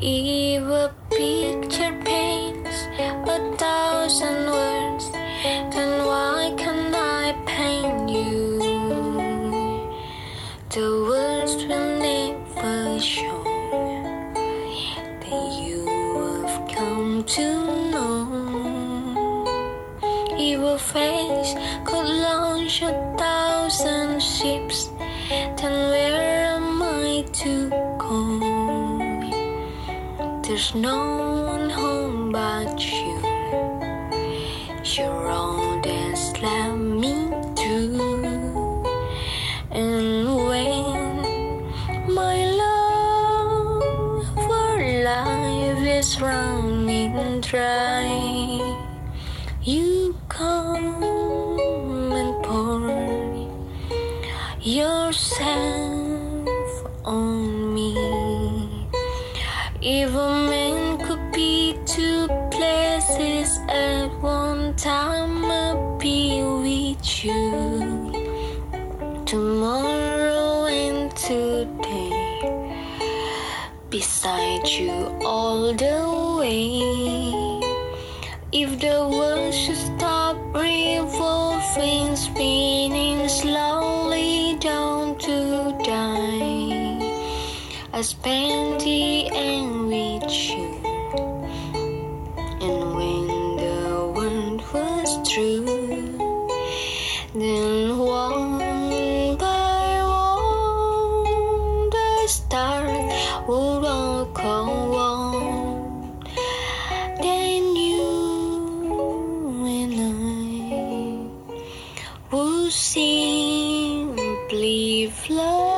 A picture paints a thousand words, then why can't I paint you? The words will never show that you have come to know. A face could launch a thousand ships, then where am I to? There's no one home but you. You're all that's let me through. And when my love for life is running dry, you come and pour yourself If a man could be two places at one time, I'd be with you. Tomorrow and today, beside you all the way. If the world should stop revolving, spinning slowly As spend the end with you. And when the world was true, then one by one the stars would all come on. Then you and I would simply fly.